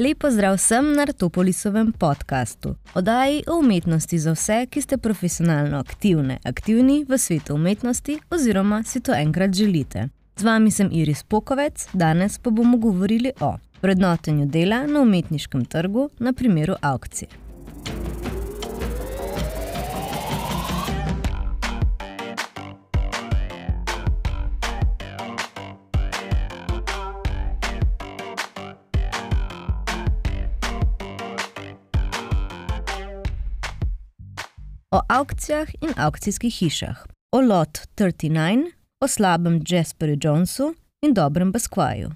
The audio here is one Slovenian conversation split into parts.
Lepo zdrav vsem na Rtopolisovem podkastu, oddaji o umetnosti za vse, ki ste profesionalno aktivne, aktivni v svetu umetnosti oziroma si to enkrat želite. Z vami sem Iris Pokovec, danes pa bomo govorili o vrednotenju dela na umetniškem trgu na primeru aukcije. O aukcijah in aukcijskih hišah, o Lot 39, o slabem Jasperju Jonesu in dobrem Basquaju.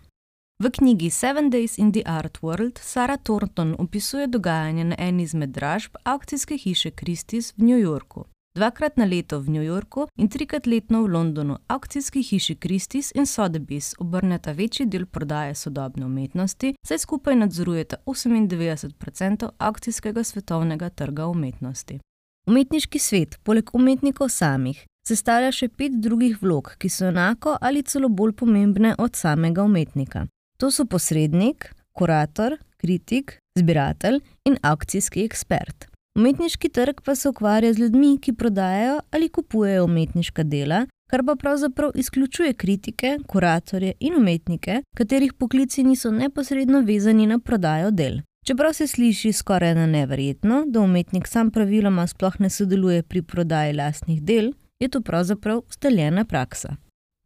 V knjigi Seven Days in the Art World Sara Thornton opisuje dogajanje na eni izmed dražb aukcijske hiše Christie's v New Yorku. Dvakrat na leto v New Yorku in trikrat letno v Londonu aukcijski hiši Christie's in Sotheby's obrneta večji del prodaje sodobne umetnosti, saj skupaj nadzorujeta 98% aukcijskega svetovnega trga umetnosti. Umetniški svet, poleg umetnikov samih, sestavlja še pet drugih vlog, ki so enako ali celo bolj pomembne od samega umetnika. To so posrednik, kurator, kritik, zbiratelj in aukcijski ekspert. Umetniški trg pa se ukvarja z ljudmi, ki prodajajo ali kupujejo umetniška dela, kar pa pravzaprav izključuje kritike, kuratorje in umetnike, katerih poklici niso neposredno vezani na prodajo del. Čeprav se sliši skoraj na neverjetno, da umetnik sam praviloma sploh ne sodeluje pri prodaji lastnih del, je to pravzaprav ustaljena praksa.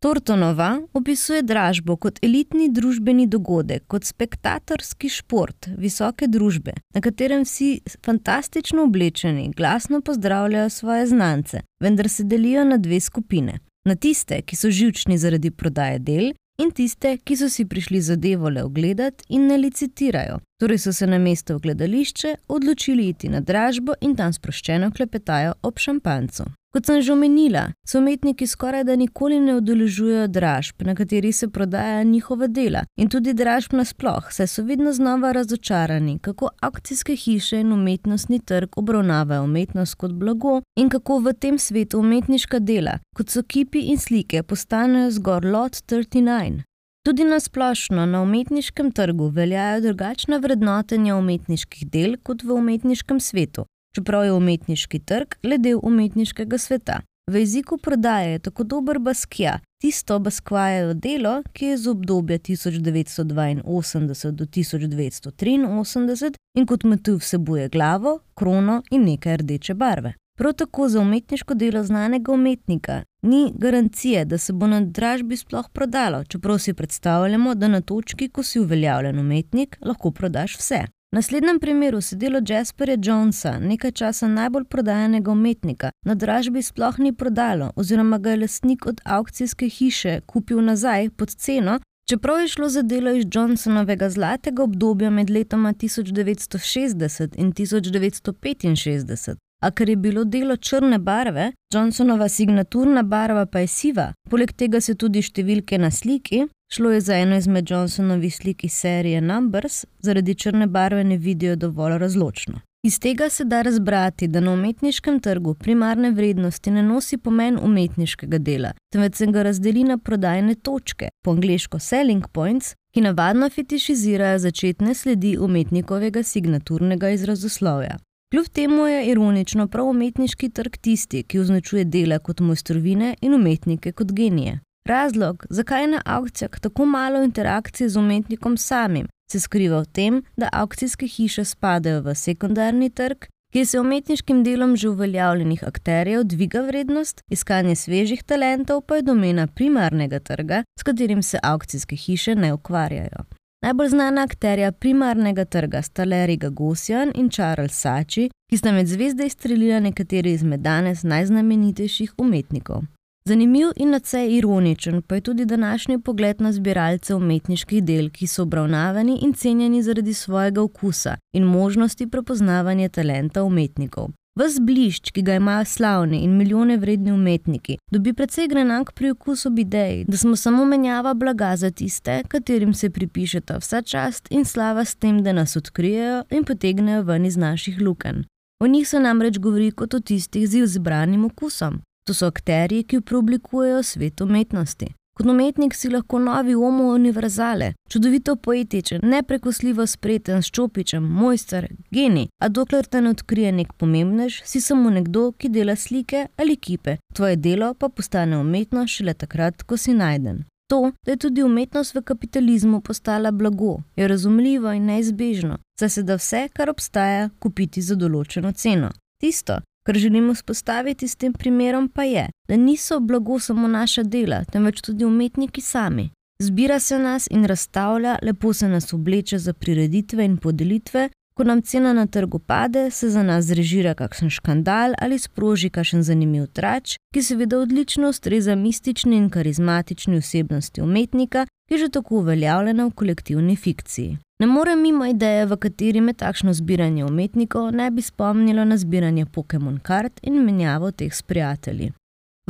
Tortonova opisuje dražbo kot elitni družbeni dogodek, kot spektatorski šport visoke družbe, na katerem vsi fantastično oblečeni glasno pozdravljajo svoje znance, vendar se delijo na dve skupine. Na tiste, ki so živčni zaradi prodaje del, in tiste, ki so si prišli zadevo le ogledati in ne licitirajo, torej so se na mesto v gledališče odločili iti na dražbo in tam sproščeno klepetajo ob šampancu. Kot sem že omenila, so umetniki skoraj da nikoli ne udeležujejo dražb, na katerih se prodaja njihova dela, in tudi dražb nasploh, saj so vedno znova razočarani, kako akcijske hiše in umetnostni trg obravnavajo umetnost kot blago in kako v tem svetu umetniška dela, kot so kipi in slike, postanejo zgolj lot 39. Tudi na splošno na umetniškem trgu veljajo drugačna vrednotenja umetniških del kot v umetniškem svetu, čeprav je umetniški trg le del umetniškega sveta. V jeziku prodaje je tako dober baskija, tisto baskvajevo delo, ki je z obdobja 1982 do 1983 in kot motiv vsebuje glavo, krono in nekaj rdeče barve. Prav tako za umetniško delo znanega umetnika ni garancije, da se bo na dražbi sploh prodalo, čeprav si predstavljamo, da na točki, ko si uveljavljen umetnik, lahko prodaš vse. V naslednjem primeru se delo Jasperja Jonesa, nekaj časa najbolj prodajanega umetnika, na dražbi sploh ni prodalo, oziroma ga je lastnik od aukcijske hiše kupil nazaj pod ceno, čeprav je šlo za delo iz Johnsonovega zlatega obdobja med letoma 1960 in 1965. A ker je bilo delo črne barve, Johnsonova signaturna barva pa je siva, poleg tega se tudi številke na sliki, šlo je za eno izmed Johnsonovih slik iz serije Numbers, zaradi črne barve ne vidijo dovolj razločno. Iz tega se da razbrati, da na umetniškem trgu primarne vrednosti ne nosi pomen umetniškega dela, temveč se ga razdeli na prodajne točke, po angliško selling points, ki navadno fetišizirajo začetne sledi umetnikovega signaturnega izrazoslovja. Kljub temu je ironično prav umetniški trg tisti, ki označuje dela kot mojstrovine in umetnike kot genije. Razlog, zakaj je na aukcijah tako malo interakcije z umetnikom samim, se skriva v tem, da aukcijske hiše spadajo v sekundarni trg, kjer se umetniškim delom že uveljavljenih akterjev dviga vrednost, iskanje svežih talentov pa je domena primarnega trga, s katerim se aukcijske hiše ne ukvarjajo. Najbolj znana akterja primarnega trga sta Larry Gagosian in Charles Sači, ki sta med zvezde izstrelila nekateri izmed danes najznamenitejših umetnikov. Zanimiv in nadvse ironičen pa je tudi današnji pogled na zbiralce umetniških del, ki so obravnavani in cenjeni zaradi svojega okusa in možnosti prepoznavanja talenta umetnikov. Ves blišč, ki ga imajo slavni in milijone vredni umetniki, dobi precej grenak pri okusu ideji, da smo samo menjava blaga za tiste, katerim se pripišeta vsa čast in slava s tem, da nas odkrijejo in potegnejo ven iz naših luken. O njih se namreč govori kot o tistih z izbranim okusom. To so akterji, ki preoblikujejo svet umetnosti. Kot umetnik si lahko novi homo univerzale, čudovito poetičen, neprekosljivo spreten s čopičem, mojster, geni, a dokler te ne odkrije nek pomembnež, si samo nekdo, ki dela slike ali kipe, tvoje delo pa postane umetnost šele takrat, ko si najden. To, da je tudi umetnost v kapitalizmu postala blago, je razumljivo in neizbežno, saj se da vse, kar obstaja, kupiti za določeno ceno. Tisto, kar želimo spostaviti s tem primerom, pa je, da niso blago samo naša dela, temveč tudi umetniki sami. Zbira se nas in razstavlja, lepo se nas obleče za prireditve in podelitve, Ko nam cena na trgu pade, se za nas zrežira kakšen škandal ali sproži kakšen zanimiv trač, ki seveda odlično ustreza mistični in karizmatični osebnosti umetnika, ki je že tako uveljavljena v kolektivni fikciji. Ne morem mimo ideje, v kateri me takšno zbiranje umetnikov ne bi spomnilo na zbiranje Pokémon kart in menjavo teh s prijatelji.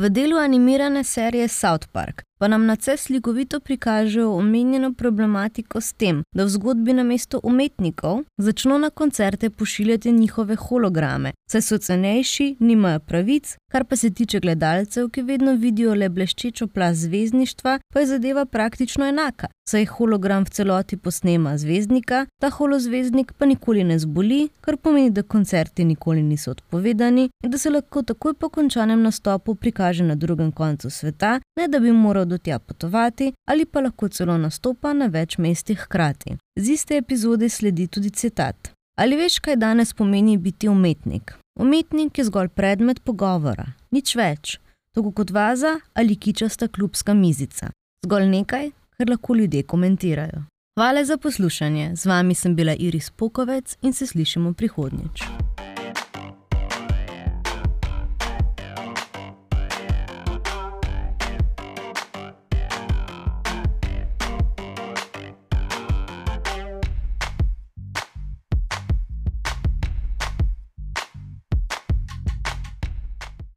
V delu animirane serije South Park pa nam na vse slikovito prikažejo omenjeno problematiko s tem, da v zgodbi na mesto umetnikov začno na koncerte pošiljati njihove holograme, saj so cenejši, nimajo pravic, kar pa se tiče gledalcev, ki vedno vidijo le bleščečo plast zvezdništva, pa je zadeva praktično enaka. Saj hologram v celoti posnema zvezdnika, ta holozvezdnik pa nikoli ne zboli, kar pomeni, da koncerti nikoli niso odpovedani in da se lahko takoj po končanem nastopu prikaže na drugem koncu sveta, ne da bi moral do tja potovati ali pa lahko celo nastopa na več mestih hkrati. Z iste epizode sledi tudi citat. Ali veš, kaj danes pomeni biti umetnik? Umetnik je zgolj predmet pogovora, nič več, tako kot vaza ali kičasta klubska mizica. Zgolj nekaj, kar lahko ljudje komentirajo. Hvala za poslušanje, z vami sem bila Iris Pokovec in se slišimo prihodnjič.